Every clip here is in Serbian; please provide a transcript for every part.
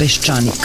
Peščanik.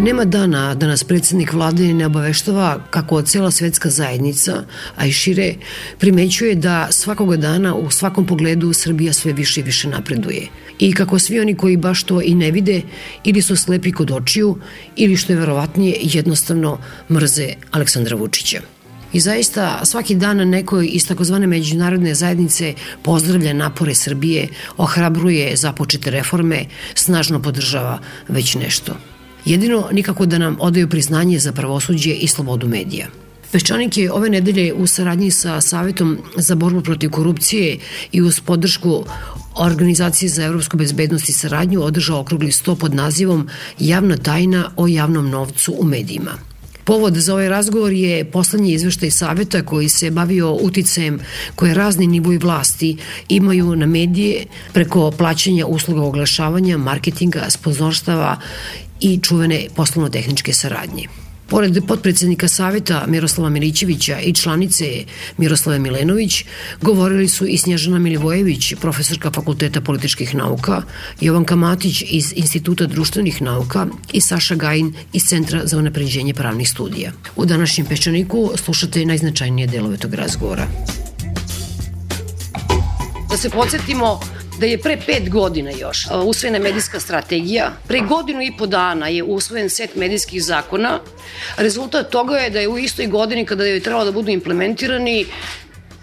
Nema dana da nas predsednik vlade ne obaveštava kako cijela svetska zajednica, a i šire, primećuje da svakoga dana u svakom pogledu Srbija sve više i više napreduje. I kako svi oni koji baš to i ne vide, ili su slepi kod očiju, ili što je verovatnije, jednostavno mrze Aleksandra Vučića. I zaista svaki dan neko iz takozvane međunarodne zajednice pozdravlja napore Srbije, ohrabruje započete reforme, snažno podržava već nešto. Jedino nikako da nam odaju priznanje za pravosuđe i slobodu medija. Peščanik je ove nedelje u saradnji sa Savetom za borbu protiv korupcije i uz podršku Organizacije za evropsku bezbednost i saradnju održao okrugli sto pod nazivom Javna tajna o javnom novcu u medijima. Povod za ovaj razgovor je poslednji izveštaj saveta koji se bavio uticajem koje razni nivoj vlasti imaju na medije preko plaćanja usluga oglašavanja, marketinga, sponzorstava i čuvene poslovno-tehničke saradnje. Pored potpredsednika Saveta Miroslava Milićevića i članice Miroslave Milenović, govorili su i Snježana Milivojević, profesorka Fakulteta političkih nauka, Jovanka Matić iz Instituta društvenih nauka i Saša Gajin iz Centra za unapređenje pravnih studija. U današnjem peščaniku slušate najznačajnije delove tog razgovora. Da se podsjetimo da je pre pet godina još usvojena medijska strategija, pre godinu i po dana je usvojen set medijskih zakona. Rezultat toga je da je u istoj godini kada je trebalo da budu implementirani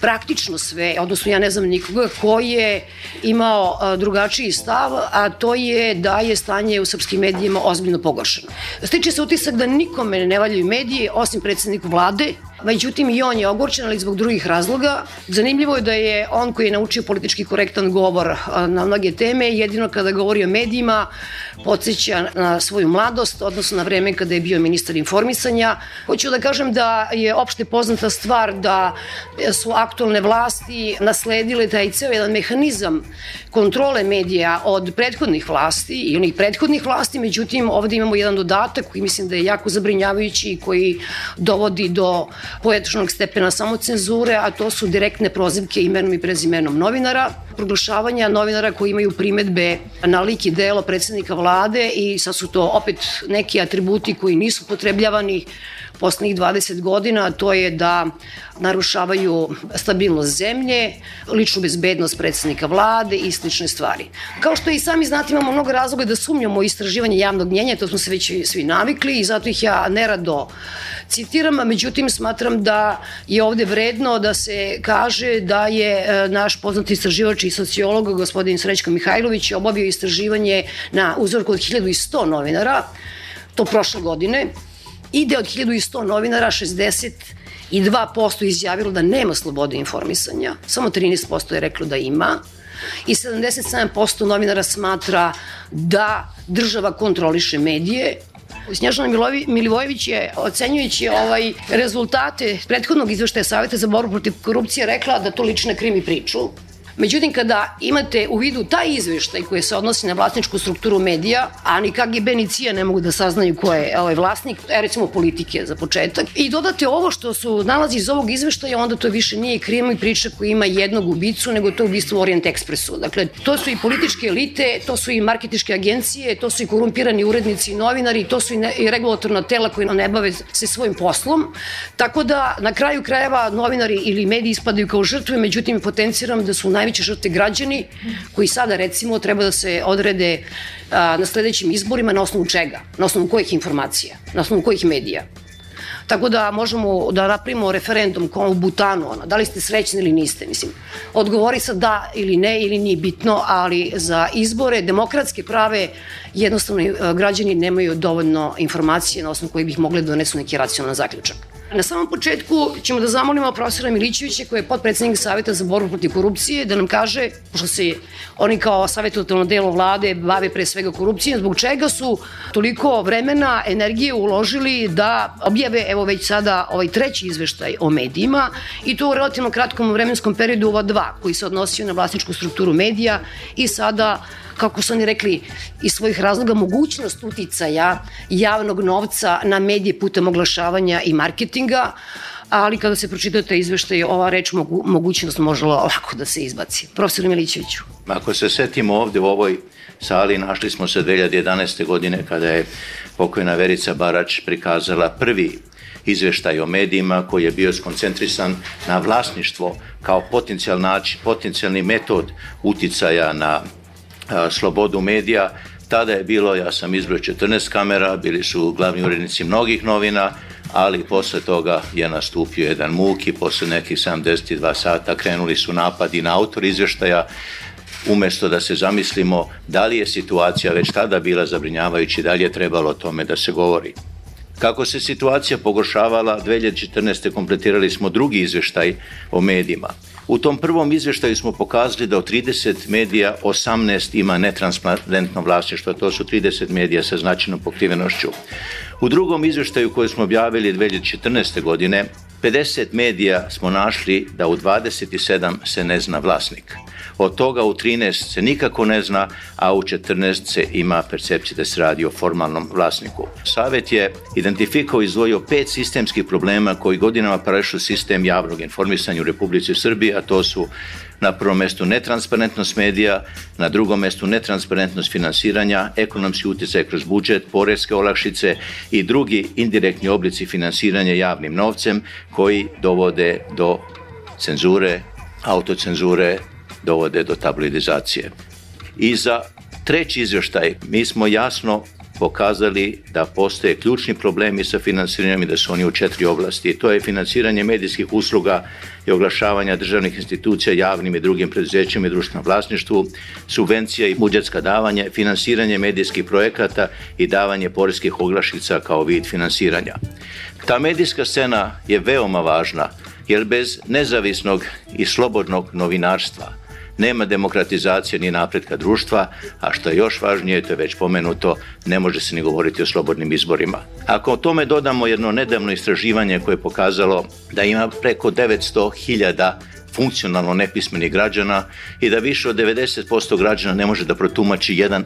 praktično sve, odnosno ja ne znam nikoga ko je imao drugačiji stav, a to je da je stanje u srpskim medijima ozbiljno pogoršeno. Stiče se utisak da nikome ne valjaju medije, osim predsedniku vlade, Međutim, i on je ogorčen, ali zbog drugih razloga. Zanimljivo je da je on koji je naučio politički korektan govor na mnoge teme, jedino kada govori o medijima, podsjeća na svoju mladost, odnosno na vreme kada je bio ministar informisanja. Hoću da kažem da je opšte poznata stvar da su aktualne vlasti nasledile taj ceo jedan mehanizam kontrole medija od prethodnih vlasti i onih prethodnih vlasti, međutim ovde imamo jedan dodatak koji mislim da je jako zabrinjavajući i koji dovodi do poetičnog stepena samocenzure, a to su direktne prozivke imenom i prezimenom novinara, proglašavanja novinara koji imaju primetbe na lik i delo predsednika vlade i sad su to opet neki atributi koji nisu potrebljavani poslednjih 20 godina, to je da narušavaju stabilnost zemlje, ličnu bezbednost predsednika vlade i slične stvari. Kao što i sami znate, imamo mnogo razloga da sumnjamo u istraživanje javnog mnjenja, to smo se već svi navikli i zato ih ja nerado citiram, a međutim smatram da je ovde vredno da se kaže da je e, naš poznati istraživač i sociolog gospodin Srećko Mihajlović obavio istraživanje na uzorku od 1100 novinara, to prošle godine, ide od 1100 novinara 60 i 2% izjavilo da nema slobode informisanja, samo 13% je reklo da ima i 77% novinara smatra da država kontroliše medije, Snježana Milivojević je ocenjujući ovaj rezultate prethodnog izveštaja Saveta za borbu protiv korupcije rekla da to lične krimi priču Međutim, kada imate u vidu taj izveštaj koji se odnosi na vlasničku strukturu medija, a ni KGB ni CIA ne mogu da saznaju ko je ovaj vlasnik, e, recimo politike za početak, i dodate ovo što su nalazi iz ovog izveštaja, onda to više nije krima i priča koja ima jednog ubicu, nego to je ubistvo Orient Expressu. Dakle, to su i političke elite, to su i marketičke agencije, to su i korumpirani urednici i novinari, to su i, ne, i regulatorna tela koji ne bave se svojim poslom. Tako da, na kraju krajeva, novinari ili mediji ispadaju kao žrtve, međutim, potenciram da su najveći najveće žrtve građani koji sada recimo treba da se odrede a, na sledećim izborima na osnovu čega? Na osnovu kojih informacija? Na osnovu kojih medija? Tako da možemo da napravimo referendum kao u Butanu, ono, da li ste srećni ili niste, mislim. Odgovori sa da ili ne ili nije bitno, ali za izbore demokratske prave jednostavno e, građani nemaju dovoljno informacije na osnovu koji bih mogli da donesu neki racionalan zaključak. Na samom početku ćemo da zamolimo profesora Milićevića koji je podpredsednik Saveta za borbu protiv korupcije da nam kaže, pošto se oni kao savjetotalno delo vlade bave pre svega korupcijom, zbog čega su toliko vremena, energije uložili da objave evo već sada ovaj treći izveštaj o medijima i to u relativno kratkom vremenskom periodu ova dva koji se odnosio na vlasničku strukturu medija i sada kako su oni rekli, iz svojih razloga mogućnost uticaja javnog novca na medije putem oglašavanja i marketinga, ali kada se pročitate izveštaj, ova reč mogu, mogućnost može lako da se izbaci. Profesor Milićeviću. Ako se setimo ovde u ovoj sali, našli smo se 2011. godine kada je pokojna Verica Barač prikazala prvi izveštaj o medijima koji je bio skoncentrisan na vlasništvo kao potencijalni metod uticaja na slobodu medija. Tada je bilo, ja sam izbroj 14 kamera, bili su glavni urednici mnogih novina, ali posle toga je nastupio jedan muk i posle nekih 72 sata krenuli su napadi na autor izveštaja, umesto da se zamislimo da li je situacija već tada bila zabrinjavajući, da li je trebalo o tome da se govori. Kako se situacija pogoršavala, 2014. kompletirali smo drugi izveštaj o medijima. U tom prvom izveštaju smo pokazali da od 30 medija 18 ima netransparentno vlasništvo, to su 30 medija sa značajnom pokrivenošću. U drugom izveštaju koji smo objavili 2014. godine, 50 medija smo našli da u 27 se ne zna vlasnik. Od toga u 13 se nikako ne zna, a u 14 se ima percepcija da se radi o formalnom vlasniku. Savet je identifikao i izdvojio pet sistemskih problema koji godinama prešu sistem javnog informisanja u Republici Srbiji, a to su na prvom mestu netransparentnost medija, na drugom mestu netransparentnost finansiranja, ekonomski utjecaj kroz budžet, porezke olakšice i drugi indirektni oblici finansiranja javnim novcem koji dovode do cenzure, autocenzure, dovode do tabloidizacije. I za treći izveštaj mi smo jasno pokazali da postoje ključni problemi sa finansiranjem i da su oni u četiri oblasti. To je finansiranje medijskih usluga i oglašavanja državnih institucija javnim i drugim preduzećima i društvenom vlasništvu, subvencija i budžetska davanje, finansiranje medijskih projekata i davanje poreskih oglašica kao vid finansiranja. Ta medijska scena je veoma važna jer bez nezavisnog i slobodnog novinarstva nema demokratizacije ni napretka društva, a što je još važnije, to je već pomenuto, ne može se ni govoriti o slobodnim izborima. Ako o tome dodamo jedno nedavno istraživanje koje je pokazalo da ima preko 900.000 funkcionalno nepismenih građana i da više od 90% građana ne može da protumači jedan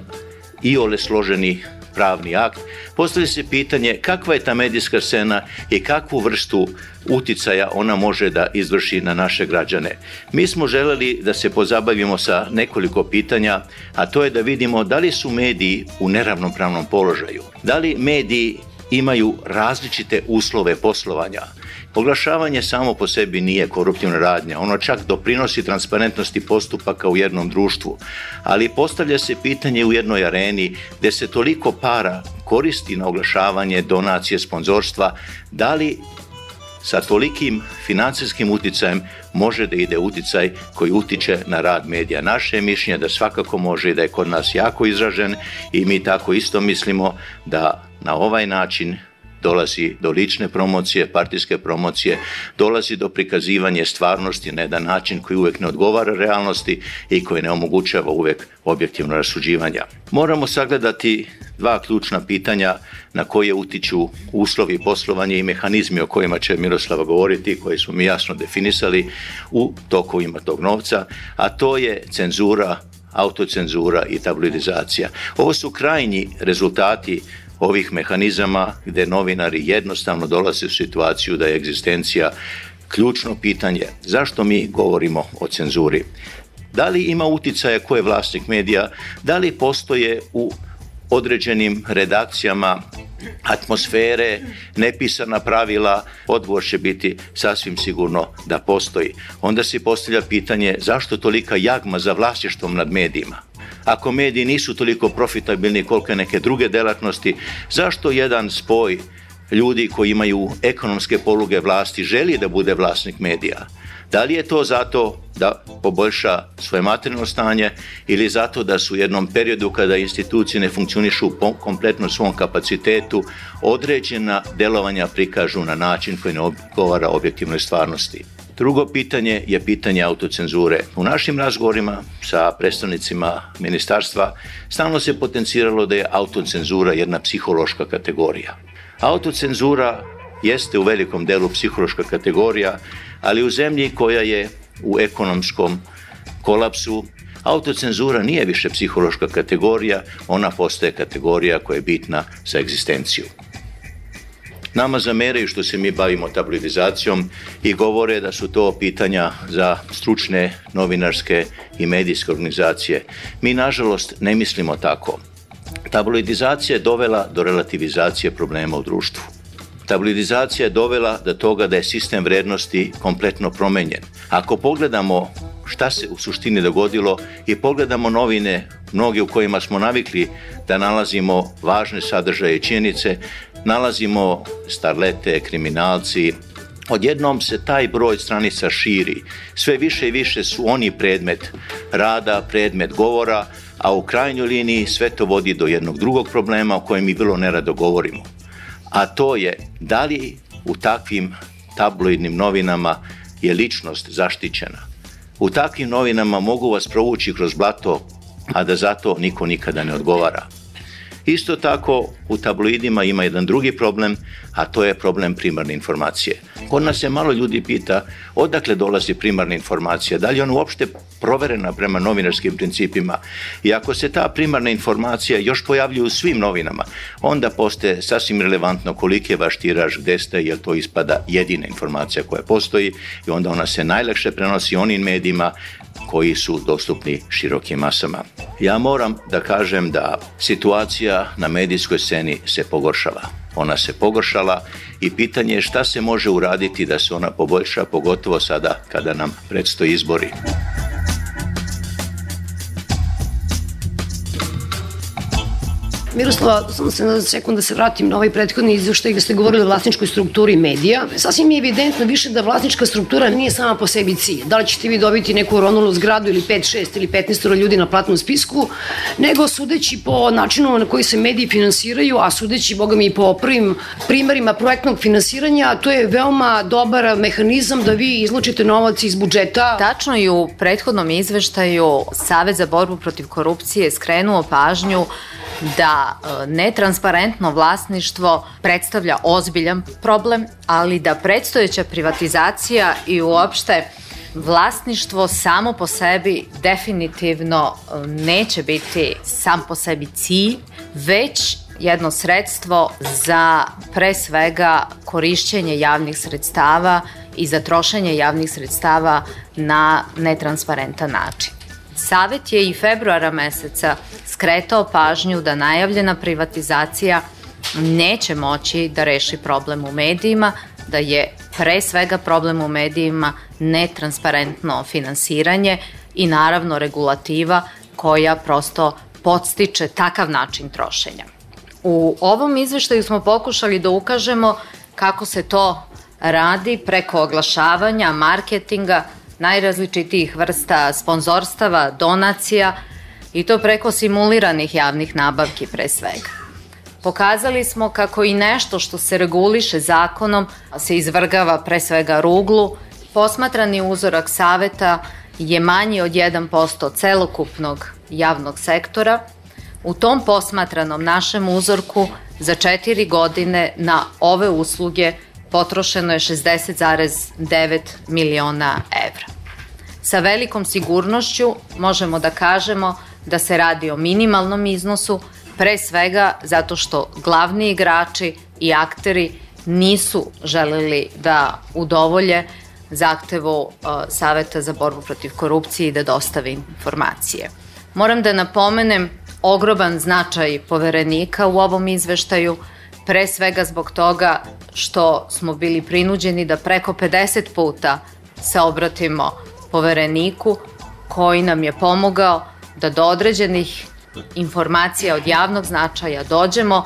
i ole složeni pravni akt, postavlja se pitanje kakva je ta medijska scena i kakvu vrstu uticaja ona može da izvrši na naše građane. Mi smo želeli da se pozabavimo sa nekoliko pitanja, a to je da vidimo da li su mediji u neravnopravnom položaju, da li mediji imaju različite uslove poslovanja, Oglašavanje samo po sebi nije koruptivna radnja, ono čak doprinosi transparentnosti postupaka u jednom društvu, ali postavlja se pitanje u jednoj areni gde se toliko para koristi na oglašavanje, donacije, sponzorstva, da li sa tolikim financijskim uticajem može da ide uticaj koji utiče na rad medija. Naše je mišljenje da svakako može i da je kod nas jako izražen i mi tako isto mislimo da na ovaj način dolazi do lične promocije, partijske promocije, dolazi do prikazivanja stvarnosti na jedan način koji uvek ne odgovara realnosti i koji ne omogućava uvek objektivno rasuđivanja. Moramo sagledati dva ključna pitanja na koje utiču uslovi poslovanja i mehanizmi o kojima će Miroslava govoriti, koje smo mi jasno definisali u tokovima tog novca, a to je cenzura autocenzura i tabloidizacija. Ovo su krajnji rezultati ovih mehanizama gde novinari jednostavno dolaze u situaciju da je egzistencija ključno pitanje. Zašto mi govorimo o cenzuri? Da li ima uticaja ko je vlasnik medija? Da li postoje u određenim redakcijama atmosfere, nepisana pravila, odgovor će biti sasvim sigurno da postoji. Onda se postavlja pitanje zašto tolika jagma za vlasništvom nad medijima? Ako mediji nisu toliko profitabilni koliko neke druge delatnosti, zašto jedan spoj ljudi koji imaju ekonomske poluge vlasti želi da bude vlasnik medija? Da li je to zato da poboljša svoje materijalno stanje ili zato da su u jednom periodu kada institucije ne funkcionišu u kompletno svom kapacitetu određena delovanja prikažu na način koji ne odgovara objektivnoj stvarnosti. Drugo pitanje je pitanje autocenzure. U našim razgovorima sa predstavnicima ministarstva stalno se potenciralo da je autocenzura jedna psihološka kategorija. Autocenzura jeste u velikom delu psihološka kategorija, ali u zemlji koja je u ekonomskom kolapsu, autocenzura nije više psihološka kategorija, ona postaje kategorija koja je bitna za egzistenciju. Nama zameraju što se mi bavimo tabloidizacijom i govore da su to pitanja za stručne novinarske i medijske organizacije. Mi, nažalost, ne mislimo tako. Tabloidizacija je dovela do relativizacije problema u društvu. Tabloidizacija je dovela do toga da je sistem vrednosti kompletno promenjen. Ako pogledamo šta se u suštini dogodilo i pogledamo novine, mnoge u kojima smo navikli da nalazimo važne sadržaje i činjenice, nalazimo starlete, kriminalci, odjednom se taj broj stranica širi. Sve više i više su oni predmet rada, predmet govora, a u krajnjoj liniji sve to vodi do jednog drugog problema o kojem mi vrlo nerado govorimo a to je da li u takvim tabloidnim novinama je ličnost zaštićena. U takvim novinama mogu vas provući kroz blato, a da zato niko nikada ne odgovara. Isto tako u tabloidima ima jedan drugi problem, a to je problem primarne informacije. Kod nas se malo ljudi pita odakle dolazi primarna informacija, da li je ona uopšte proverena prema novinarskim principima i ako se ta primarna informacija još pojavljuje u svim novinama, onda postaje sasvim relevantno koliki je vaš tiraž, gde ste, jer to ispada jedina informacija koja postoji i onda ona se najlakše prenosi onim medijima koji su dostupni širokim masama. Ja moram da kažem da situacija na medijskoj sceni se pogoršava. Ona se pogoršala i pitanje je šta se može uraditi da se ona poboljša, pogotovo sada kada nam predstoji izbori. Miroslava, samo se na sekund da se vratim na ovaj prethodni izveštaj gde ste govorili o vlasničkoj strukturi medija. Sasvim je evidentno više da vlasnička struktura nije sama po sebi cilj. Da li ćete vi dobiti neku ronulu zgradu ili 5, 6 ili 15 ljudi na platnom spisku, nego sudeći po načinu na koji se mediji finansiraju, a sudeći, boga mi, po prvim primarima projektnog finansiranja, to je veoma dobar mehanizam da vi izlučite novac iz budžeta. Tačno i u prethodnom izveštaju Savet za borbu protiv korupcije skrenuo pažnju da e, netransparentno vlasništvo predstavlja ozbiljan problem, ali da predstojeća privatizacija i uopšte vlasništvo samo po sebi definitivno e, neće biti sam po sebi cilj, već jedno sredstvo za pre svega korišćenje javnih sredstava i za trošenje javnih sredstava na netransparentan način. Savet je i februara meseca skretao pažnju da najavljena privatizacija neće moći da reši problem u medijima, da je pre svega problem u medijima netransparentno finansiranje i naravno regulativa koja prosto podstiče takav način trošenja. U ovom izveštaju smo pokušali da ukažemo kako se to radi preko oglašavanja, marketinga, najrazličitijih vrsta sponzorstava, donacija i to preko simuliranih javnih nabavki pre svega. Pokazali smo kako i nešto što se reguliše zakonom se izvrgava pre svega ruglu. Posmatrani uzorak saveta je manji od 1% celokupnog javnog sektora. U tom posmatranom našem uzorku za četiri godine na ove usluge potrošeno je 60,9 miliona evra. Sa velikom sigurnošću možemo da kažemo da se radi o minimalnom iznosu, pre svega zato što glavni igrači i akteri nisu želeli da udovolje zahtevu uh, Saveta za borbu protiv korupcije i da dostave informacije. Moram da napomenem ogroban značaj poverenika u ovom izveštaju, pre svega zbog toga što smo bili prinuđeni da preko 50 puta se obratimo povereniku koji nam je pomogao da do određenih informacija od javnog značaja dođemo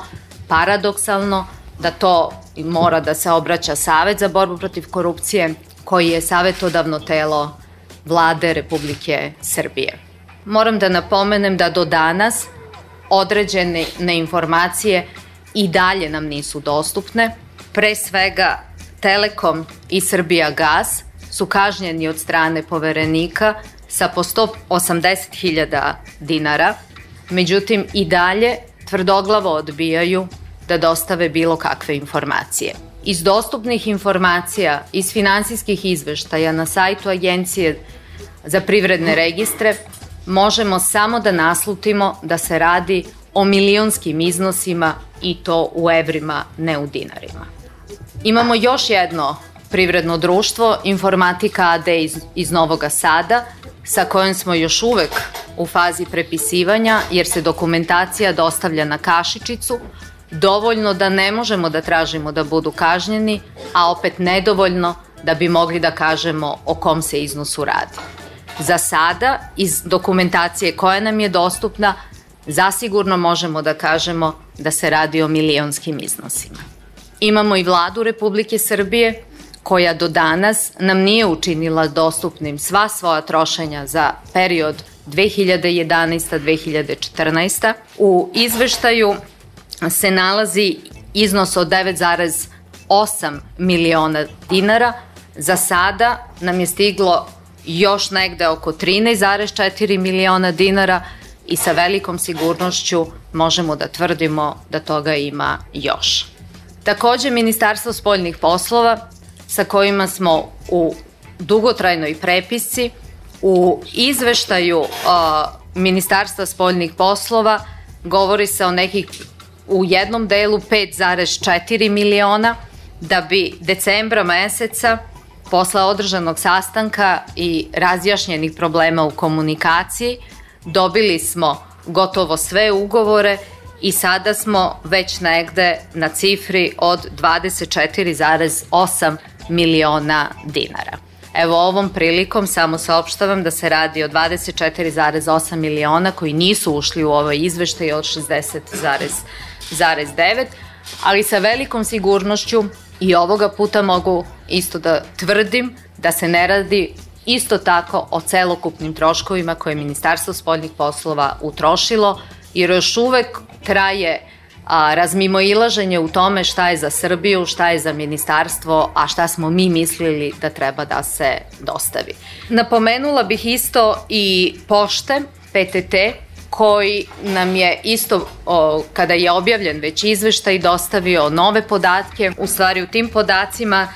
paradoksalno da to mora da se obraća Savet za borbu protiv korupcije koji je savetodavno telo vlade Republike Srbije. Moram da napomenem da do danas određene informacije i dalje nam nisu dostupne. Pre svega Telekom i Srbija Gas su kažnjeni od strane poverenika sa po 180.000 dinara, međutim i dalje tvrdoglavo odbijaju da dostave bilo kakve informacije. Iz dostupnih informacija, iz finansijskih izveštaja na sajtu Agencije za privredne registre, možemo samo da naslutimo da se radi o milionskim iznosima i to u evrima, ne u dinarima. Imamo još jedno privredno društvo, Informatika AD iz, iz Novog Sada, sa kojom smo još uvek u fazi prepisivanja, jer se dokumentacija dostavlja na kašičicu, dovoljno da ne možemo da tražimo da budu kažnjeni, a opet nedovoljno da bi mogli da kažemo o kom se iznosu radi. Za sada, iz dokumentacije koja nam je dostupna, zasigurno možemo da kažemo da se radi o milionskim iznosima. Imamo i vladu Republike Srbije koja do danas nam nije učinila dostupnim sva svoja trošenja za period 2011-2014. U izveštaju se nalazi iznos od 9,8 miliona dinara. Za sada nam je stiglo još negde oko 13,4 miliona dinara i sa velikom sigurnošću možemo da tvrdimo da toga ima još. Takođe, Ministarstvo spoljnih poslova sa kojima smo u dugotrajnoj prepisci u izveštaju uh, Ministarstva spoljnih poslova govori se o nekih u jednom delu 5,4 miliona da bi decembra meseca posle održanog sastanka i razjašnjenih problema u komunikaciji dobili smo gotovo sve ugovore i sada smo već negde na cifri od 24,8 miliona dinara. Evo ovom prilikom samo saopštavam da se radi o 24,8 miliona koji nisu ušli u ovaj izveštaj od 60,9, ali sa velikom sigurnošću i ovoga puta mogu isto da tvrdim da se ne radi isto tako o celokupnim troškovima koje je Ministarstvo spoljnih poslova utrošilo, jer još uvek traje a, razmimo ilaženje u tome šta je za Srbiju, šta je za ministarstvo, a šta smo mi mislili da treba da se dostavi. Napomenula bih isto i pošte, PTT, koji nam je isto o, kada je objavljen već izveštaj dostavio nove podatke, u stvari u tim podacima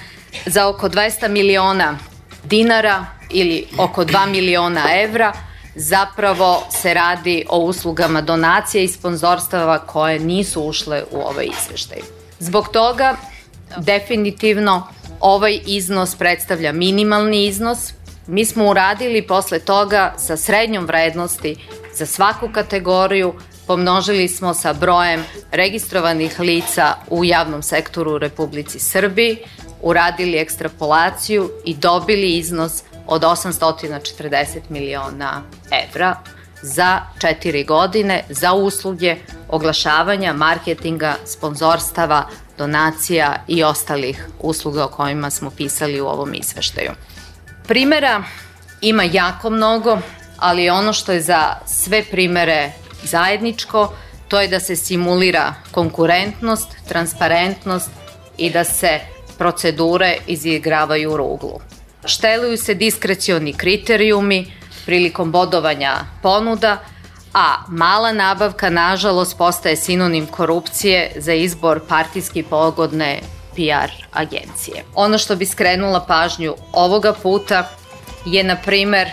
za oko 200 miliona dinara ili oko 2 miliona evra zapravo se radi o uslugama donacije i sponzorstava koje nisu ušle u ovaj izveštaj. Zbog toga definitivno ovaj iznos predstavlja minimalni iznos. Mi smo uradili posle toga sa srednjom vrednosti za svaku kategoriju, pomnožili smo sa brojem registrovanih lica u javnom sektoru u Republici Srbiji, uradili ekstrapolaciju i dobili iznos od 840 miliona evra za četiri godine za usluge oglašavanja, marketinga, sponzorstava, donacija i ostalih usluga o kojima smo pisali u ovom izveštaju. Primera ima jako mnogo, ali ono što je za sve primere zajedničko, to je da se simulira konkurentnost, transparentnost i da se procedure izigravaju ruglu. Šteluju se diskrecioni kriterijumi prilikom bodovanja ponuda, a mala nabavka nažalost postaje sinonim korupcije za izbor partijski pogodne PR agencije. Ono što bi skrenula pažnju ovoga puta je, na primer,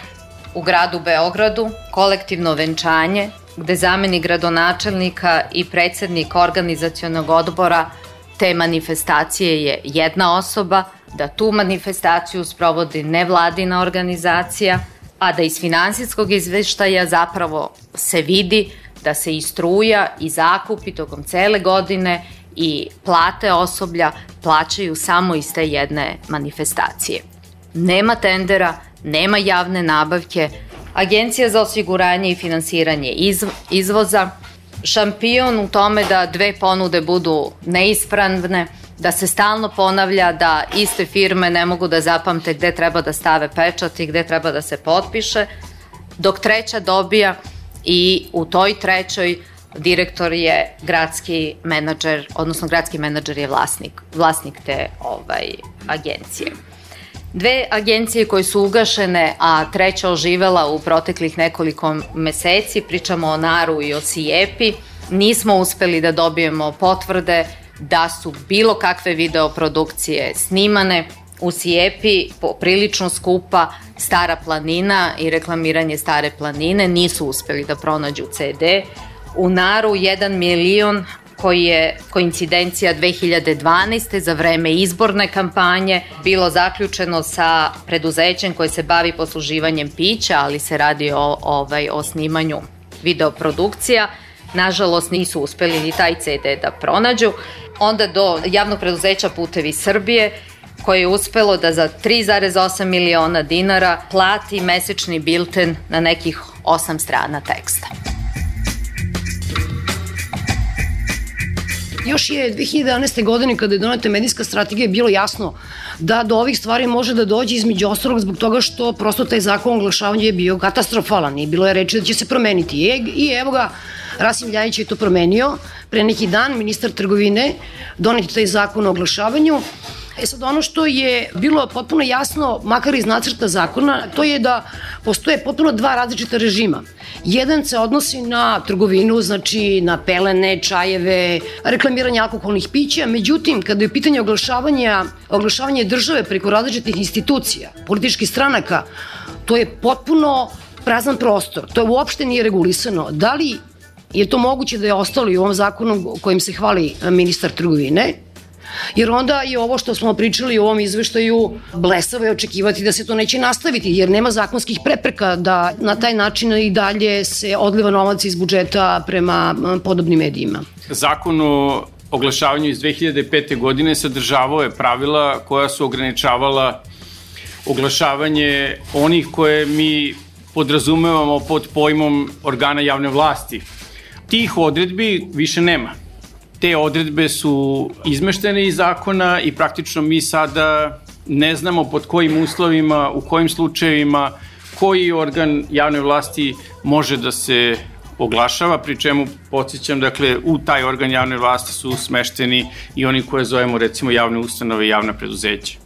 u gradu Beogradu kolektivno venčanje gde zameni gradonačelnika i predsednik organizacionog odbora te manifestacije je jedna osoba, da tu manifestaciju sprovodi nevladina organizacija, a da iz finansijskog izveštaja zapravo se vidi da se i i zakupi tokom cele godine i plate osoblja plaćaju samo iz te jedne manifestacije. Nema tendera, nema javne nabavke, Agencija za osiguranje i finansiranje iz, izvoza, šampion u tome da dve ponude budu neispravne, da se stalno ponavlja da iste firme ne mogu da zapamte gde treba da stave pečat i gde treba da se potpiše, dok treća dobija i u toj trećoj direktor je gradski menadžer, odnosno gradski menadžer je vlasnik, vlasnik te ovaj, agencije. Dve agencije koje su ugašene, a treća oživela u proteklih nekoliko meseci, pričamo o Naru i o Sijepi, nismo uspeli da dobijemo potvrde da su bilo kakve videoprodukcije snimane, u Sijepi poprilično skupa Stara planina i reklamiranje Stare planine nisu uspeli da pronađu CD. U Naru 1 milion koji je koincidencija 2012. za vreme izborne kampanje bilo zaključeno sa preduzećem koje se bavi posluživanjem pića, ali se radi o, ovaj, o snimanju videoprodukcija. Nažalost nisu uspeli ni taj CD da pronađu. Onda do javnog preduzeća Putevi Srbije koje je uspelo da za 3,8 miliona dinara plati mesečni bilten na nekih 8 strana teksta. Još je 2011. godine kada je doneta medijska strategija bilo jasno da do ovih stvari može da dođe između ostalog zbog toga što prosto taj zakon oglašavanja je bio katastrofalan i bilo je reči da će se promeniti. I evo ga, Rasim Ljajić je to promenio. Pre neki dan ministar trgovine doneti taj zakon o oglašavanju E sad ono što je bilo potpuno jasno, makar iz nacrta zakona, to je da postoje potpuno dva različita režima. Jedan se odnosi na trgovinu, znači na pelene, čajeve, reklamiranje alkoholnih pića, međutim, kada je pitanje oglašavanja, oglašavanje države preko različitih institucija, političkih stranaka, to je potpuno prazan prostor. To je uopšte nije regulisano. Da li je to moguće da je ostalo i u ovom zakonu kojim se hvali ministar trgovine, Jer onda je ovo što smo pričali u ovom izveštaju blesavo je očekivati da se to neće nastaviti, jer nema zakonskih prepreka da na taj način i dalje se odliva novac iz budžeta prema podobnim medijima. Zakon o oglašavanju iz 2005. godine sadržavao je pravila koja su ograničavala oglašavanje onih koje mi podrazumevamo pod pojmom organa javne vlasti. Tih odredbi više nema te odredbe su izmeštene iz zakona i praktično mi sada ne znamo pod kojim uslovima, u kojim slučajevima, koji organ javne vlasti može da se oglašava, pri čemu podsjećam, dakle, u taj organ javne vlasti su smešteni i oni koje zovemo recimo javne ustanove i javna preduzeća.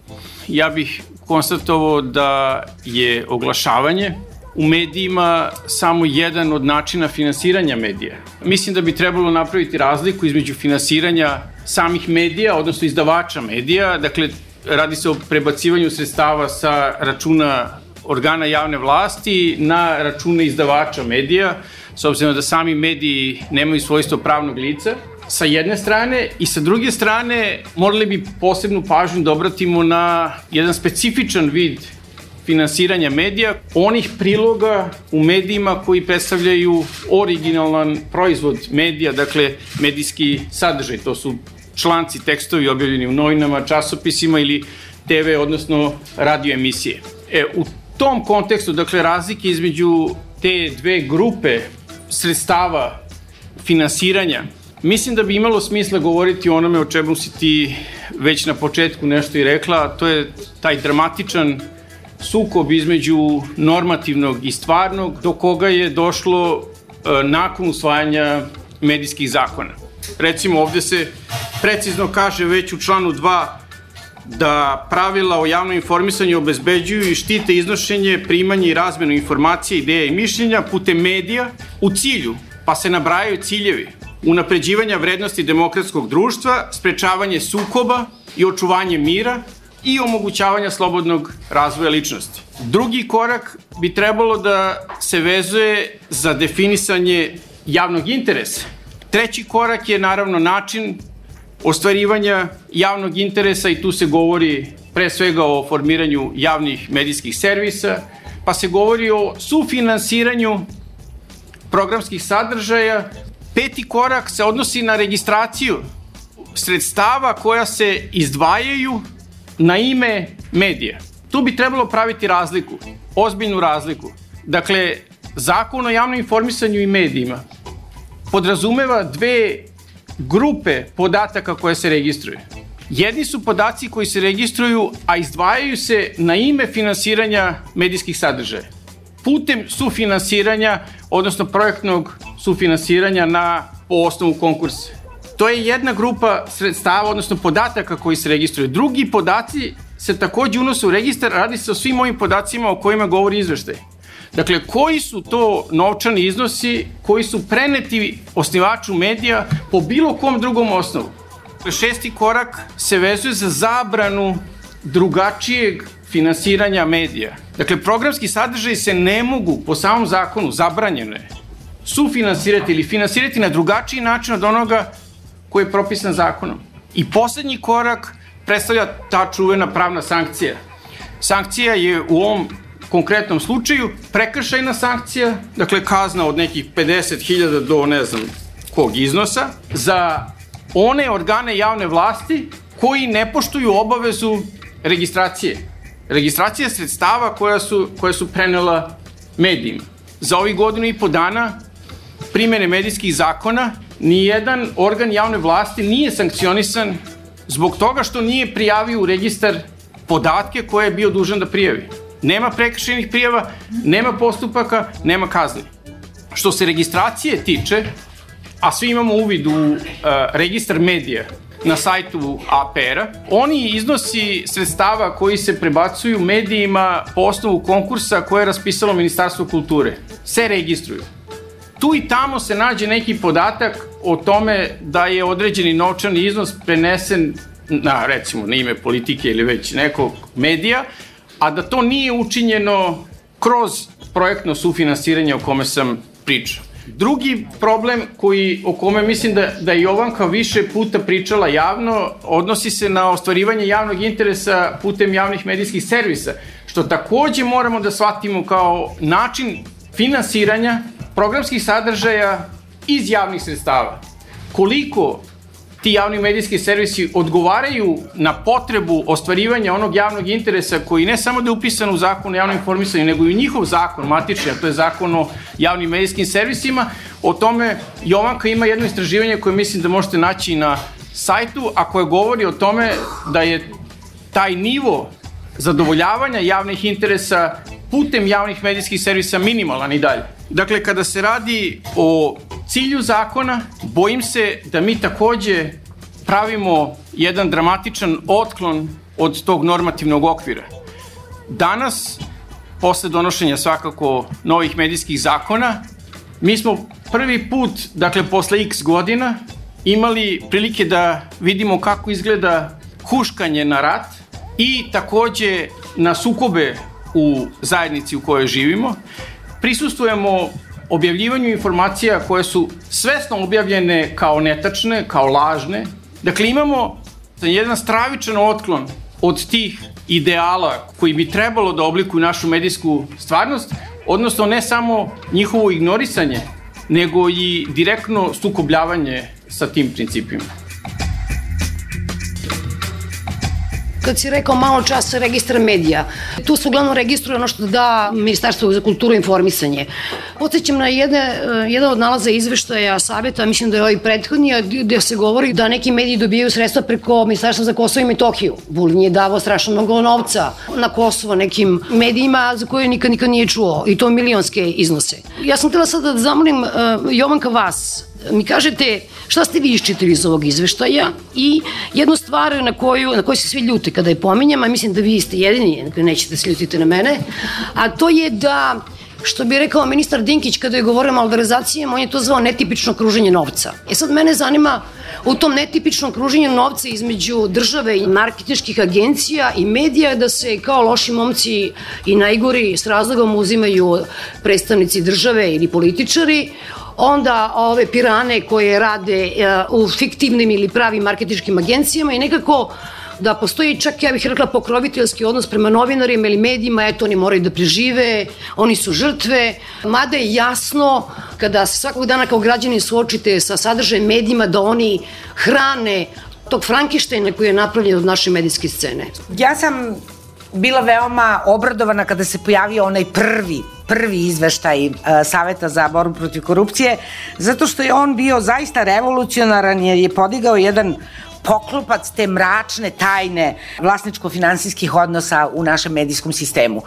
Ja bih konstatovao da je oglašavanje u medijima samo jedan od načina finansiranja medija. Mislim da bi trebalo napraviti razliku između finansiranja samih medija, odnosno izdavača medija, dakle radi se o prebacivanju sredstava sa računa organa javne vlasti na račune izdavača medija, s obzirom da sami mediji nemaju svojstvo pravnog lica, sa jedne strane i sa druge strane morali bi posebnu pažnju da obratimo na jedan specifičan vid finansiranja medija, onih priloga u medijima koji predstavljaju originalan proizvod medija, dakle medijski sadržaj, to su članci, tekstovi objavljeni u novinama, časopisima ili TV, odnosno radio emisije. E, u tom kontekstu, dakle, razlike između te dve grupe sredstava finansiranja, mislim da bi imalo smisla govoriti o onome o čemu si ti već na početku nešto i rekla, to je taj dramatičan sukob između normativnog i stvarnog do koga je došlo e, nakon usvajanja medijskih zakona. Recimo ovde se precizno kaže već u članu 2 da pravila o javnom informisanju obezbeđuju i štite iznošenje, primanje i razmenu informacije, ideja i mišljenja putem medija u cilju, pa se nabrajaju ciljevi unapređivanja vrednosti demokratskog društva, sprečavanje sukoba i očuvanje mira, i omogućavanja slobodnog razvoja ličnosti. Drugi korak bi trebalo da se vezuje za definisanje javnog interesa. Treći korak je naravno način ostvarivanja javnog interesa i tu se govori pre svega o formiranju javnih medijskih servisa, pa se govori o sufinansiranju programskih sadržaja. Peti korak se odnosi na registraciju sredstava koja se izdvajaju na ime medija. Tu bi trebalo praviti razliku, ozbiljnu razliku. Dakle, zakon o javnom informisanju i medijima podrazumeva dve grupe podataka koje se registruju. Jedni su podaci koji se registruju, a izdvajaju se na ime finansiranja medijskih sadržaja. Putem sufinansiranja, odnosno projektnog sufinansiranja na, po osnovu konkursa. To je jedna grupa sredstava, odnosno podataka koji se registruju. Drugi podaci se takođe unose u registar, radi se o svim ovim podacima o kojima govori izveštaj. Dakle, koji su to novčani iznosi koji su preneti osnivaču medija po bilo kom drugom osnovu? Dakle, šesti korak se vezuje za zabranu drugačijeg finansiranja medija. Dakle, programski sadržaj se ne mogu po samom zakonu, zabranjeno je, sufinansirati ili finansirati na drugačiji način od onoga koji je propisan zakonom. I poslednji korak predstavlja ta čuvena pravna sankcija. Sankcija je u ovom konkretnom slučaju prekršajna sankcija, dakle kazna od nekih 50.000 do ne znam kog iznosa, za one organe javne vlasti koji ne poštuju obavezu registracije. Registracija sredstava koja su, koja su prenela medijima. Za ovih godinu i po dana primene medijskih zakona nijedan organ javne vlasti nije sankcionisan zbog toga što nije prijavio u registar podatke koje je bio dužan da prijavi. Nema prekršenih prijava, nema postupaka, nema kazni. Što se registracije tiče, a svi imamo uvid u uh, registar medija na sajtu APR-a, oni iznosi sredstava koji se prebacuju medijima po osnovu konkursa koje je raspisalo Ministarstvo kulture. Se registruju. Tu i tamo se nađe neki podatak o tome da je određeni novčani iznos prenesen na recimo na ime politike ili već nekog medija, a da to nije učinjeno kroz projektno sufinansiranje o kome sam pričao. Drugi problem koji, o kome mislim da, da je Jovanka više puta pričala javno, odnosi se na ostvarivanje javnog interesa putem javnih medijskih servisa, što takođe moramo da shvatimo kao način finansiranja programskih sadržaja iz javnih sredstava. Koliko ti javni medijski servisi odgovaraju na potrebu ostvarivanja onog javnog interesa koji ne samo da je upisan u zakon o javnom informisanju, nego i u njihov zakon matični, a to je zakon o javnim medijskim servisima. O tome Jovanka ima jedno istraživanje koje mislim da možete naći na sajtu, a koje govori o tome da je taj nivo zadovoljavanja javnih interesa putem javnih medijskih servisa minimalan i dalje. Dakle, kada se radi o cilju zakona, bojim se da mi takođe pravimo jedan dramatičan otklon od tog normativnog okvira. Danas, posle donošenja svakako novih medijskih zakona, mi smo prvi put, dakle posle x godina, imali prilike da vidimo kako izgleda huškanje na rat i takođe na sukobe u zajednici u kojoj živimo. Prisustujemo objavljivanju informacija koje su svesno objavljene kao netačne, kao lažne. Dakle, imamo jedan stravičan otklon od tih ideala koji bi trebalo da oblikuju našu medijsku stvarnost, odnosno ne samo njihovo ignorisanje, nego i direktno sukobljavanje sa tim principima. Kad si rekao malo čas registra medija, tu se uglavnom registruje ono što da Ministarstvo za kulturu i informisanje. Podsećam na jedne, eh, jedan od nalaza izveštaja saveta, mislim da je ovaj prethodni, gde se govori da neki mediji dobijaju sredstva preko Ministarstva za Kosovo i Metohiju. Vulin je davao strašno mnogo novca na Kosovo nekim medijima za koje nikad nikad nije čuo i to milionske iznose. Ja sam htela sad da zamolim uh, Jovanka vas, mi kažete šta ste vi iščitali iz ovog izveštaja i jednu stvar na koju, na koju se svi ljute kada je pominjam, a mislim da vi ste jedini, nećete da se ljutiti na mene, a to je da što bi rekao ministar Dinkić kada je govorio o malverizacijama, on je to zvao netipično kruženje novca. E sad mene zanima u tom netipičnom kruženju novca između države i marketičkih agencija i medija da se kao loši momci i najgori s razlogom uzimaju predstavnici države ili političari, onda ove pirane koje rade uh, u fiktivnim ili pravim marketičkim agencijama i nekako da postoji čak, ja bih rekla, pokroviteljski odnos prema novinarima ili medijima, eto, oni moraju da prežive, oni su žrtve, mada je jasno kada se svakog dana kao građani suočite sa sadržajem medijima da oni hrane tog Frankištajna koji je napravljen od naše medijske scene. Ja sam bila veoma obradovana kada se pojavio onaj prvi prvi izveštaj uh, Saveta za borbu protiv korupcije, zato što je on bio zaista revolucionaran jer je podigao jedan poklopac te mračne tajne vlasničko-finansijskih odnosa u našem medijskom sistemu.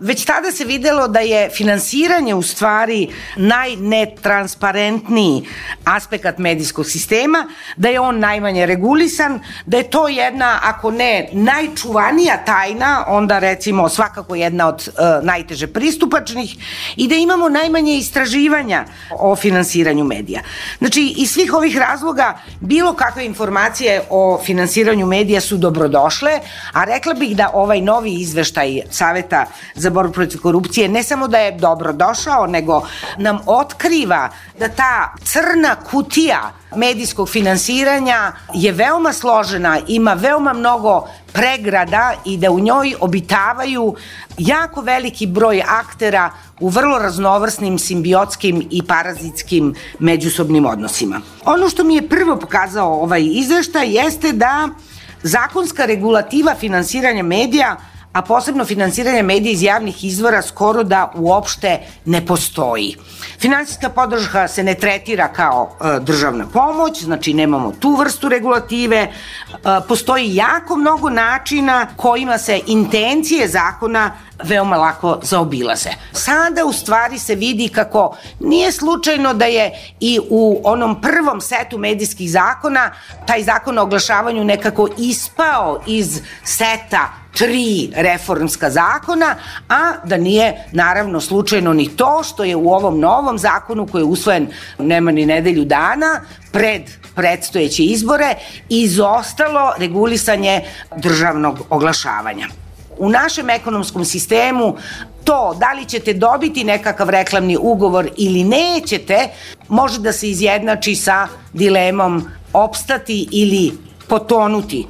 Već tada se videlo da je finansiranje u stvari najnetransparentniji aspekt medijskog sistema, da je on najmanje regulisan, da je to jedna, ako ne najčuvanija tajna, onda recimo svakako jedna od uh, najteže pristupačnih i da imamo najmanje istraživanja o finansiranju medija. Znači, iz svih ovih razloga bilo kakve informacije o finansiranju medija su dobrodošle, a rekla bih da ovaj novi izveštaj Saveta za borbu protiv korupcije ne samo da je dobrodošao, nego nam otkriva da ta crna kutija medijskog finansiranja je veoma složena, ima veoma mnogo pregrada i da u njoj obitavaju jako veliki broj aktera u vrlo raznovrsnim simbiotskim i parazitskim međusobnim odnosima. Ono što mi je prvo pokazao ovaj izveštaj jeste da zakonska regulativa finansiranja medija a posebno finansiranje medija iz javnih izvora skoro da uopšte ne postoji. Finansijska podrška se ne tretira kao e, državna pomoć, znači nemamo tu vrstu regulative, e, postoji jako mnogo načina kojima se intencije zakona veoma lako zaobilaze. Sada u stvari se vidi kako nije slučajno da je i u onom prvom setu medijskih zakona taj zakon o oglašavanju nekako ispao iz seta tri reformska zakona, a da nije naravno slučajno ni to što je u ovom novom zakonu koji je usvojen nema ni nedelju dana pred predstojeće izbore izostalo regulisanje državnog oglašavanja. U našem ekonomskom sistemu to da li ćete dobiti nekakav reklamni ugovor ili nećete može da se izjednači sa dilemom opstati ili potonuti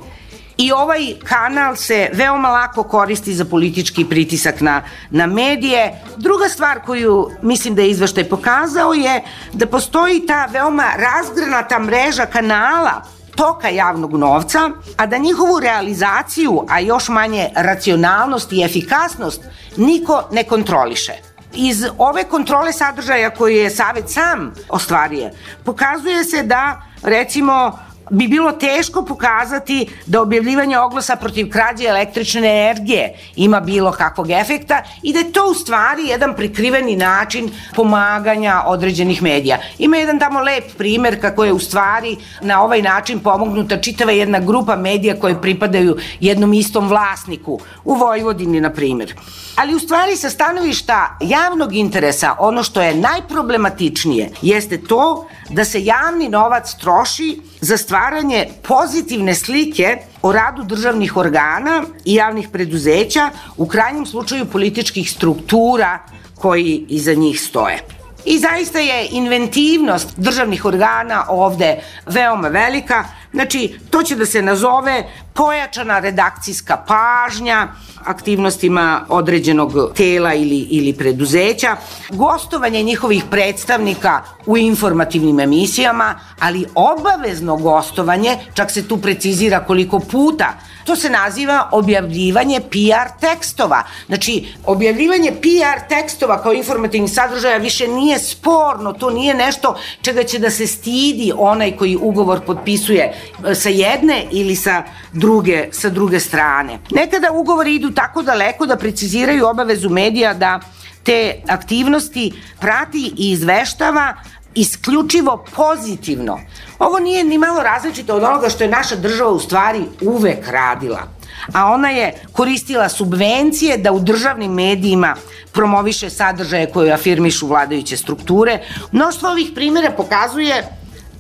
i ovaj kanal se veoma lako koristi za politički pritisak na, na medije. Druga stvar koju mislim da je izveštaj pokazao je da postoji ta veoma razgranata mreža kanala toka javnog novca, a da njihovu realizaciju, a još manje racionalnost i efikasnost, niko ne kontroliše. Iz ove kontrole sadržaja koje je Savet sam ostvario, pokazuje se da recimo bi bilo teško pokazati da objavljivanje oglasa protiv krađe električne energije ima bilo kakvog efekta i da je to u stvari jedan prikriveni način pomaganja određenih medija. Ima jedan tamo lep primer kako je u stvari na ovaj način pomognuta čitava jedna grupa medija koje pripadaju jednom istom vlasniku, u Vojvodini na primjer. Ali u stvari sa stanovišta javnog interesa ono što je najproblematičnije jeste to da se javni novac troši za stvaranje pozitivne slike o radu državnih organa i javnih preduzeća, u krajnjem slučaju političkih struktura koji iza njih stoje. I zaista je inventivnost državnih organa ovde veoma velika, znači to će da se nazove pojačana redakcijska pažnja, aktivnostima određenog tela ili, ili preduzeća, gostovanje njihovih predstavnika u informativnim emisijama, ali obavezno gostovanje, čak se tu precizira koliko puta, to se naziva objavljivanje PR tekstova. Znači, objavljivanje PR tekstova kao informativnih sadržaja više nije sporno, to nije nešto čega će da se stidi onaj koji ugovor potpisuje e, sa jedne ili sa druge, sa druge strane. Nekada ugovori idu tako daleko da preciziraju obavezu medija da te aktivnosti prati i izveštava isključivo pozitivno. Ovo nije ni malo različito od onoga što je naša država u stvari uvek radila a ona je koristila subvencije da u državnim medijima promoviše sadržaje koje afirmišu vladajuće strukture. Mnoštvo ovih primjera pokazuje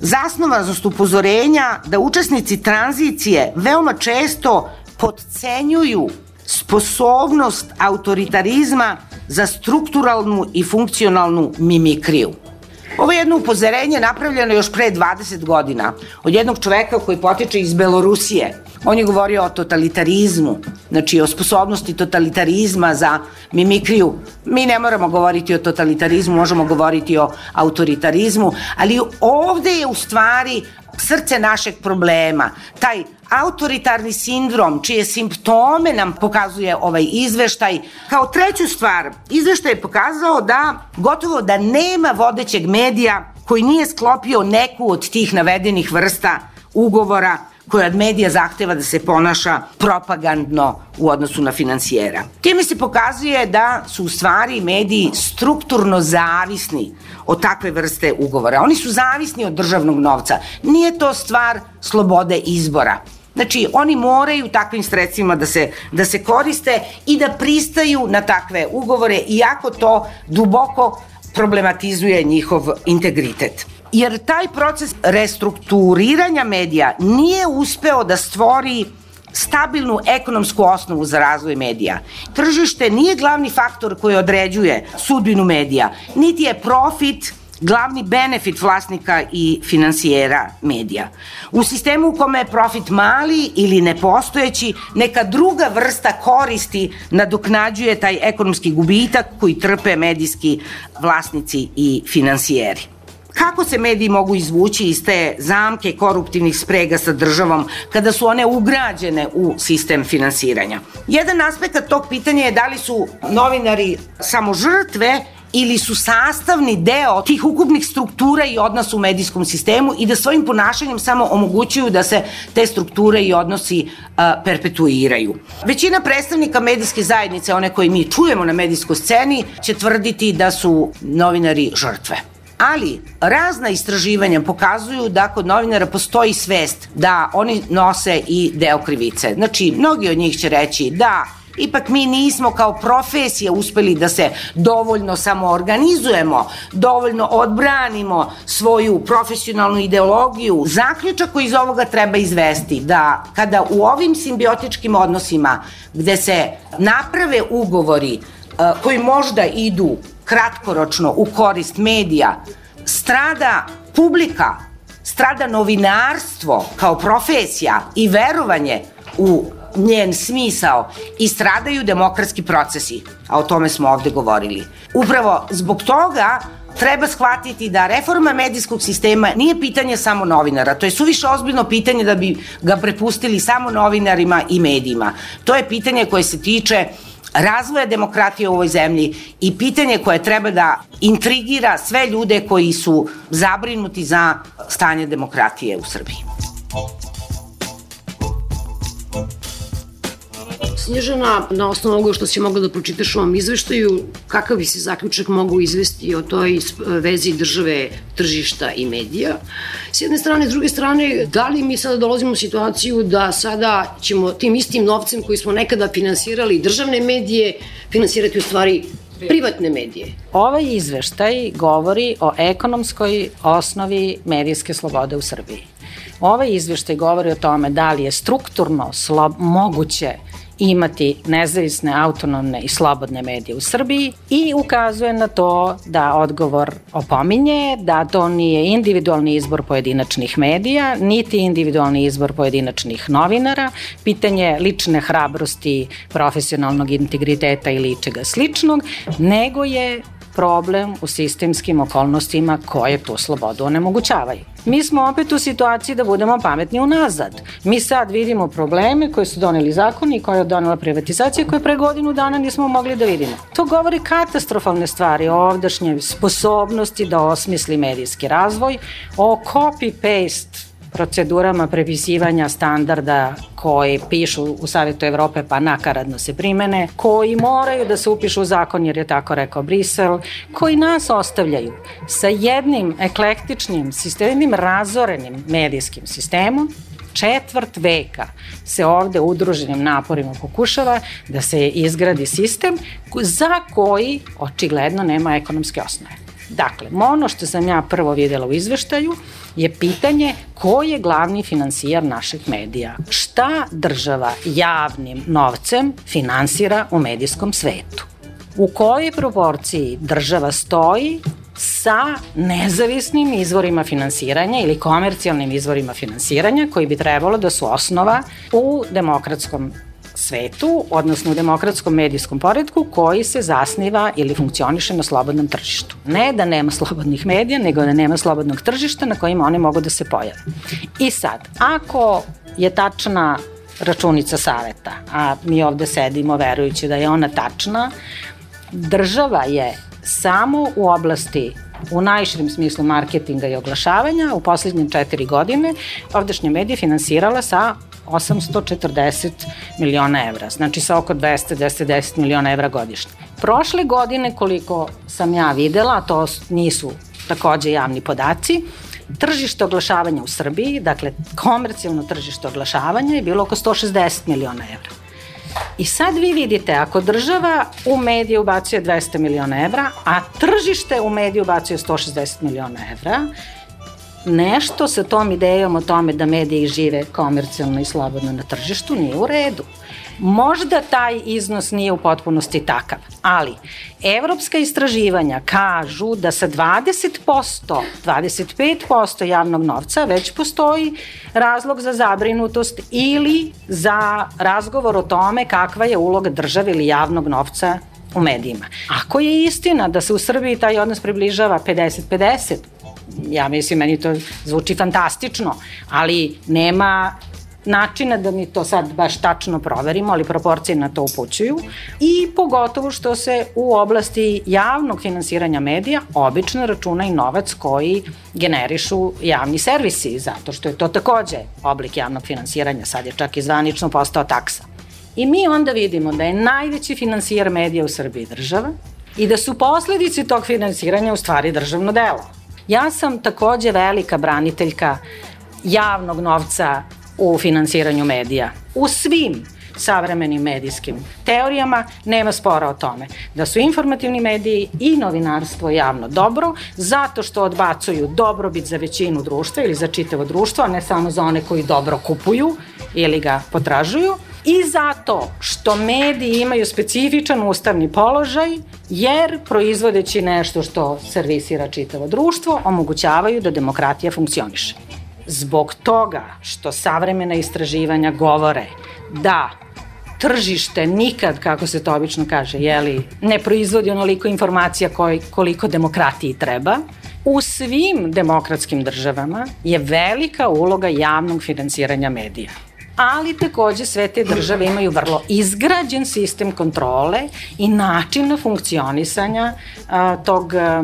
zasnovanost upozorenja da učesnici tranzicije veoma često podcenjuju sposobnost autoritarizma za strukturalnu i funkcionalnu mimikriju. Ovo je jedno upozorenje napravljeno još pre 20 godina od jednog čoveka koji potiče iz Belorusije. On je govorio o totalitarizmu znači o sposobnosti totalitarizma za mimikriju. Mi ne moramo govoriti o totalitarizmu, možemo govoriti o autoritarizmu, ali ovde je u stvari srce našeg problema, taj autoritarni sindrom, čije simptome nam pokazuje ovaj izveštaj. Kao treću stvar, izveštaj je pokazao da gotovo da nema vodećeg medija koji nije sklopio neku od tih navedenih vrsta ugovora koja od medija zahteva da se ponaša propagandno u odnosu na financijera. Time se pokazuje da su u stvari mediji strukturno zavisni od takve vrste ugovora. Oni su zavisni od državnog novca. Nije to stvar slobode izbora. Znači, oni moraju takvim sredstvima da se, da se koriste i da pristaju na takve ugovore, iako to duboko problematizuje njihov integritet jer taj proces restrukturiranja medija nije uspeo da stvori stabilnu ekonomsku osnovu za razvoj medija. Tržište nije glavni faktor koji određuje sudbinu medija, niti je profit glavni benefit vlasnika i finansijera medija. U sistemu u kome je profit mali ili nepostojeći, neka druga vrsta koristi nadoknađuje taj ekonomski gubitak koji trpe medijski vlasnici i finansijeri. Kako se mediji mogu izvući iz te zamke koruptivnih sprega sa državom kada su one ugrađene u sistem finansiranja? Jedan aspekt tog pitanja je da li su novinari samo žrtve ili su sastavni deo tih ukupnih struktura i odnosa u medijskom sistemu i da svojim ponašanjem samo omogućuju da se te strukture i odnosi a, perpetuiraju. Većina predstavnika medijske zajednice, one koje mi čujemo na medijskoj sceni, će tvrditi da su novinari žrtve. Ali, razna istraživanja pokazuju da kod novinara postoji svest da oni nose i deo krivice. Znači, mnogi od njih će reći da Ipak mi nismo kao profesija uspeli da se dovoljno samoorganizujemo, dovoljno odbranimo svoju profesionalnu ideologiju. Zaključak koji iz ovoga treba izvesti da kada u ovim simbiotičkim odnosima gde se naprave ugovori koji možda idu kratkoročno u korist medija, strada publika, strada novinarstvo kao profesija i verovanje u njen smisao i stradaju demokratski procesi, a o tome smo ovde govorili. Upravo zbog toga treba shvatiti da reforma medijskog sistema nije pitanje samo novinara. To je suviše ozbiljno pitanje da bi ga prepustili samo novinarima i medijima. To je pitanje koje se tiče razvoja demokratije u ovoj zemlji i pitanje koje treba da intrigira sve ljude koji su zabrinuti za stanje demokratije u Srbiji. Snježana, na osnovu ovoga što si mogla da pročitaš u ovom izveštaju, kakav bi se zaključak mogu izvesti o toj vezi države, tržišta i medija? S jedne strane, s druge strane, da li mi sada dolazimo u situaciju da sada ćemo tim istim novcem koji smo nekada finansirali državne medije, finansirati u stvari privatne medije. Ovaj izveštaj govori o ekonomskoj osnovi medijske slobode u Srbiji. Ovaj izveštaj govori o tome da li je strukturno slob, moguće imati nezavisne, autonomne i slobodne medije u Srbiji i ukazuje na to da odgovor opominje da to nije individualni izbor pojedinačnih medija, niti individualni izbor pojedinačnih novinara, pitanje lične hrabrosti, profesionalnog integriteta ili čega sličnog, nego je problem u sistemskim okolnostima koje tu slobodu onemogućavaju. Mi smo opet u situaciji da budemo pametni unazad. Mi sad vidimo probleme koje su doneli zakoni i koje je donela privatizacija koje pre godinu dana nismo mogli da vidimo. To govori katastrofalne stvari o ovdašnjoj sposobnosti da osmisli medijski razvoj, o copy-paste procedurama prepisivanja standarda koji pišu u Savjetu Evrope pa nakaradno se primene, koji moraju da se upišu u zakon jer je tako rekao Brisel, koji nas ostavljaju sa jednim eklektičnim sistemim, razorenim medijskim sistemom, četvrt veka se ovde udruženim naporima pokušava da se izgradi sistem za koji očigledno nema ekonomske osnove. Dakle, ono što sam ja prvo videla u izveštaju je pitanje ko je glavni finansijar naših medija. Šta država javnim novcem finansira u medijskom svetu? U kojoj proporciji država stoji sa nezavisnim izvorima finansiranja ili komercijalnim izvorima finansiranja koji bi trebalo da su osnova u demokratskom svetu, odnosno u demokratskom medijskom poredku koji se zasniva ili funkcioniše na slobodnom tržištu. Ne da nema slobodnih medija, nego da nema slobodnog tržišta na kojima oni mogu da se pojave. I sad, ako je tačna računica saveta, a mi ovde sedimo verujući da je ona tačna, država je samo u oblasti u najširim smislu marketinga i oglašavanja u poslednje četiri godine ovdašnje medije finansirala sa 840 miliona evra, znači sa oko 200-210 miliona evra godišnje. Prošle godine, koliko sam ja videla, to nisu takođe javni podaci, tržište oglašavanja u Srbiji, dakle komercijalno tržište oglašavanja je bilo oko 160 miliona evra. I sad vi vidite, ako država u medije ubacuje 200 miliona evra, a tržište u medije ubacuje 160 miliona evra, nešto sa tom idejom o tome da mediji žive komercijalno i slobodno na tržištu nije u redu. Možda taj iznos nije u potpunosti takav, ali evropska istraživanja kažu da sa 20%, 25% javnog novca već postoji razlog za zabrinutost ili za razgovor o tome kakva je uloga države ili javnog novca u medijima. Ako je istina da se u Srbiji taj odnos približava 50-50, ja mislim, meni to zvuči fantastično, ali nema načina da mi to sad baš tačno proverimo, ali proporcije na to upućuju i pogotovo što se u oblasti javnog finansiranja medija obično računa i novac koji generišu javni servisi, zato što je to takođe oblik javnog finansiranja, sad je čak i zvanično postao taksa. I mi onda vidimo da je najveći finansijer medija u Srbiji država i da su posledice tog finansiranja u stvari državno delo. Ja sam takođe velika braniteljka javnog novca u finansiranju medija. U svim savremenim medijskim teorijama nema spora o tome da su informativni mediji i novinarstvo javno dobro zato što odbacuju dobrobit za većinu društva ili za čitavo društvo, a ne samo za one koji dobro kupuju ili ga potražuju i zato što mediji imaju specifičan ustavni položaj jer proizvodeći nešto što servisira čitavo društvo omogućavaju da demokratija funkcioniše. Zbog toga što savremena istraživanja govore da tržište nikad, kako se to obično kaže, jeli, ne proizvodi onoliko informacija koji, koliko demokratiji treba, u svim demokratskim državama je velika uloga javnog finansiranja medija. Ali takođe sve te države imaju vrlo izgrađen sistem kontrole i načina funkcionisanja a, tog a,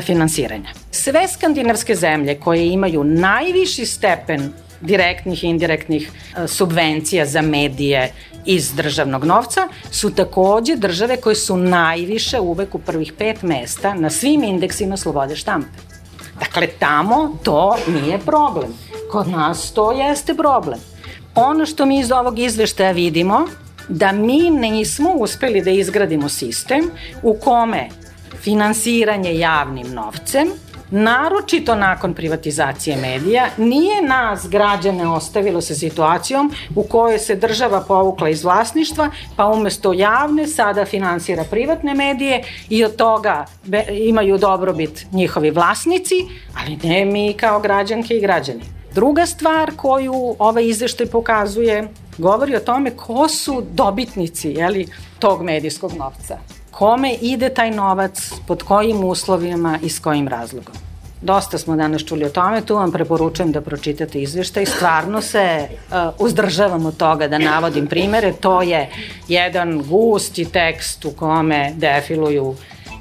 finansiranja. Sve skandinavske zemlje koje imaju najviši stepen direktnih i indirektnih subvencija za medije iz državnog novca su takođe države koje su najviše uvek u prvih pet mesta na svim indeksima slobode štampe. Dakle, tamo to nije problem. Kod nas to jeste problem. Ono što mi iz ovog izveštaja vidimo, da mi nismo uspeli da izgradimo sistem u kome finansiranje javnim novcem naročito nakon privatizacije medija, nije nas građane ostavilo sa situacijom u kojoj se država povukla iz vlasništva, pa umesto javne sada finansira privatne medije i od toga imaju dobrobit njihovi vlasnici, ali ne mi kao građanke i građani. Druga stvar koju ovaj izveštaj pokazuje govori o tome ko su dobitnici jeli, tog medijskog novca. Kome ide taj novac, pod kojim uslovima i s kojim razlogom. Dosta smo danas čuli o tome, tu vam preporučujem da pročitate izveštaj. Stvarno se uh, uzdržavam od toga da navodim primere. To je jedan gusti tekst u kome defiluju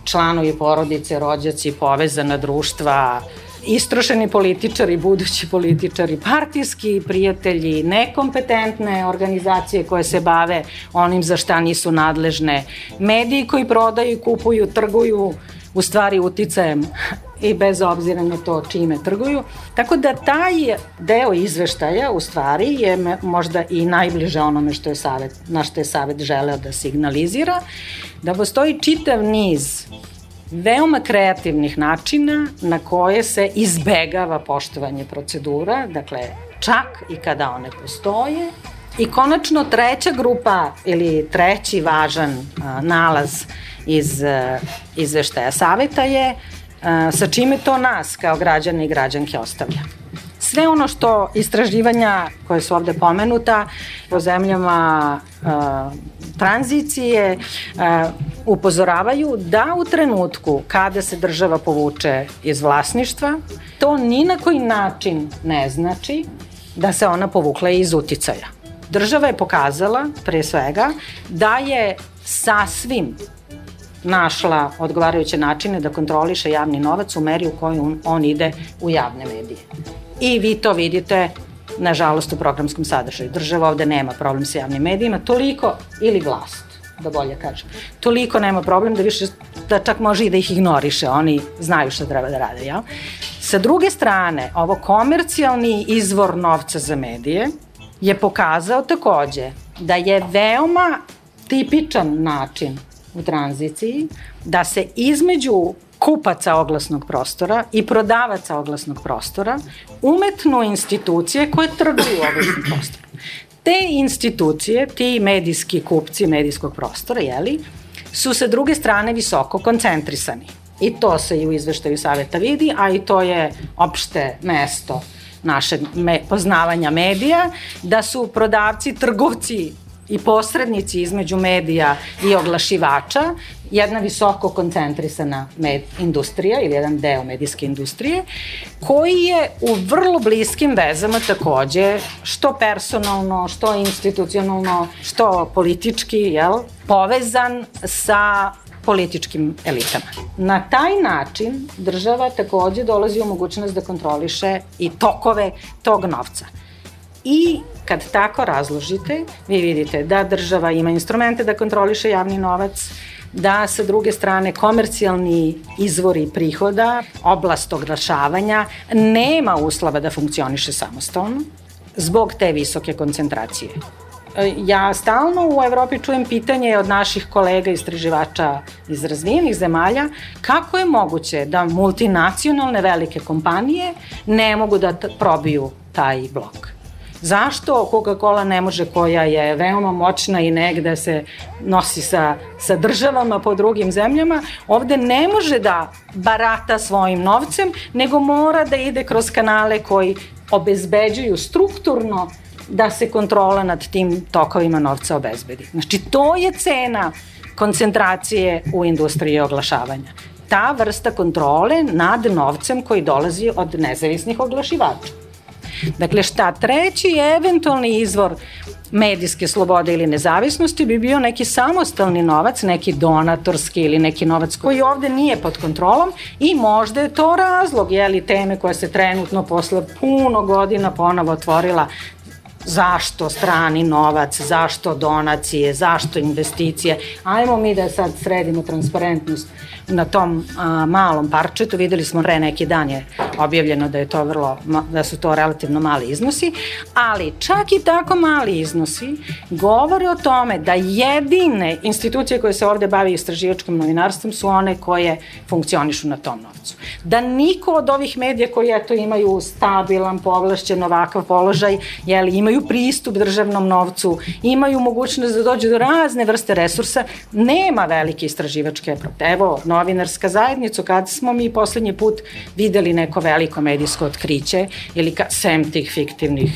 članovi porodice, rođaci, povezana društva, uh, istrošeni političari, budući političari, partijski prijatelji, nekompetentne organizacije koje se bave onim za šta nisu nadležne, mediji koji prodaju kupuju, trguju u stvari uticajem i bez obzira na to čime trguju. Tako da taj deo izveštaja u stvari je možda i najbliže onome što je savet, na što je savet želeo da signalizira, da postoji čitav niz veoma kreativnih načina na koje se izbegava poštovanje procedura, dakle čak i kada one postoje. I konačno treća grupa ili treći važan a, nalaz iz a, izveštaja saveta je a, sa čime to nas kao građane i građanke ostavlja. Sve ono što istraživanja koje su ovde pomenuta po zemljama uh, tranzicije uh, upozoravaju da u trenutku kada se država povuče iz vlasništva, to ni na koji način ne znači da se ona povukla iz uticaja. Država je pokazala, pre svega, da je sasvim našla odgovarajuće načine da kontroliše javni novac u meri u kojoj on, on ide u javne medije. I vi to vidite nažalost u programskom sadržaju. Država ovde nema problem sa javnim medijima, toliko ili vlast da bolje kažem. Toliko nema problem da više, da čak može i da ih ignoriše, oni znaju šta treba da rade, jel? Sa druge strane, ovo komercijalni izvor novca za medije je pokazao takođe da je veoma tipičan način u tranziciji da se između kupaca oglasnog prostora i prodavaca oglasnog prostora umetnu institucije koje trguju oglasnim prostorom. Te institucije, ti medijski kupci medijskog prostora, jeli, su sa druge strane visoko koncentrisani. I to se i u izveštaju saveta vidi, a i to je opšte mesto našeg me, poznavanja medija, da su prodavci, trgovci i posrednici između medija i oglašivača, jedna visoko koncentrisana med industrija ili jedan deo medijske industrije, koji je u vrlo bliskim vezama takođe, što personalno, što institucionalno, što politički, jel, povezan sa političkim elitama. Na taj način država takođe dolazi u mogućnost da kontroliše i tokove tog novca. I kad tako razložite, vi vidite da država ima instrumente da kontroliše javni novac, da sa druge strane komercijalni izvori prihoda, oblast oglašavanja, nema uslova da funkcioniše samostalno zbog te visoke koncentracije. E, ja stalno u Evropi čujem pitanje od naših kolega istraživača iz razvijenih zemalja kako je moguće da multinacionalne velike kompanije ne mogu da probiju taj blok. Zašto Coca-Cola ne može, koja je veoma moćna i negde se nosi sa, sa državama po drugim zemljama, ovde ne može da barata svojim novcem, nego mora da ide kroz kanale koji obezbeđuju strukturno da se kontrola nad tim tokovima novca obezbedi. Znači, to je cena koncentracije u industriji oglašavanja. Ta vrsta kontrole nad novcem koji dolazi od nezavisnih oglašivača. Dakle, šta treći eventualni izvor medijske slobode ili nezavisnosti bi bio neki samostalni novac, neki donatorski ili neki novac koji ovde nije pod kontrolom i možda je to razlog, jeli, teme koja se trenutno posle puno godina ponovo otvorila zašto strani novac, zašto donacije, zašto investicije. Ajmo mi da sad sredimo transparentnost na tom a, malom parčetu. Videli smo re neki dan je objavljeno da je to vrlo, da su to relativno mali iznosi, ali čak i tako mali iznosi govore o tome da jedine institucije koje se ovde bavi istraživačkim novinarstvom su one koje funkcionišu na tom novcu. Da niko od ovih medija koji eto imaju stabilan, povlašćen ovakav položaj, jeli, imaju pristup državnom novcu, imaju mogućnost da dođu do razne vrste resursa, nema velike istraživačke Evo, novinarska zajednica, kada smo mi poslednji put videli neko veliko medijsko otkriće ili ka, sem tih fiktivnih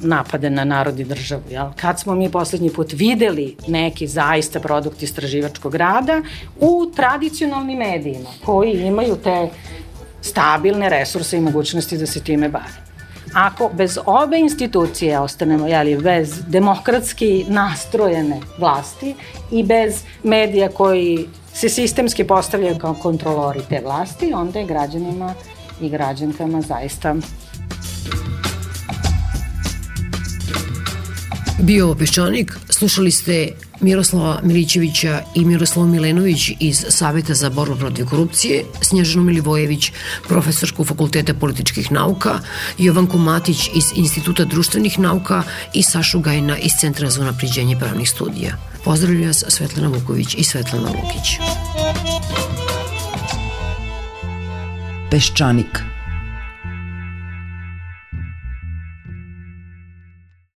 napade na narod i državu. Jel? Kad smo mi poslednji put videli neki zaista produkt istraživačkog rada u tradicionalnim medijima koji imaju te stabilne resurse i mogućnosti da se time bave. Ako bez obe institucije ostanemo, jeli, bez demokratski nastrojene vlasti i bez medija koji se sistemski postavljaju kao kontrolori te vlasti, onda je građanima i građankama zaista Bio Peščanik, slušali ste Miroslava Milićevića i Miroslava Milenović iz Saveta za borbu protiv korupcije, Snježanu Milivojević, profesorku Fakulteta političkih nauka, Jovanku Matić iz Instituta društvenih nauka i Sašu Gajna iz Centra za unapriđenje pravnih studija. Pozdravljaju vas Svetlana Vuković i Svetlana Lukić. Peščanik –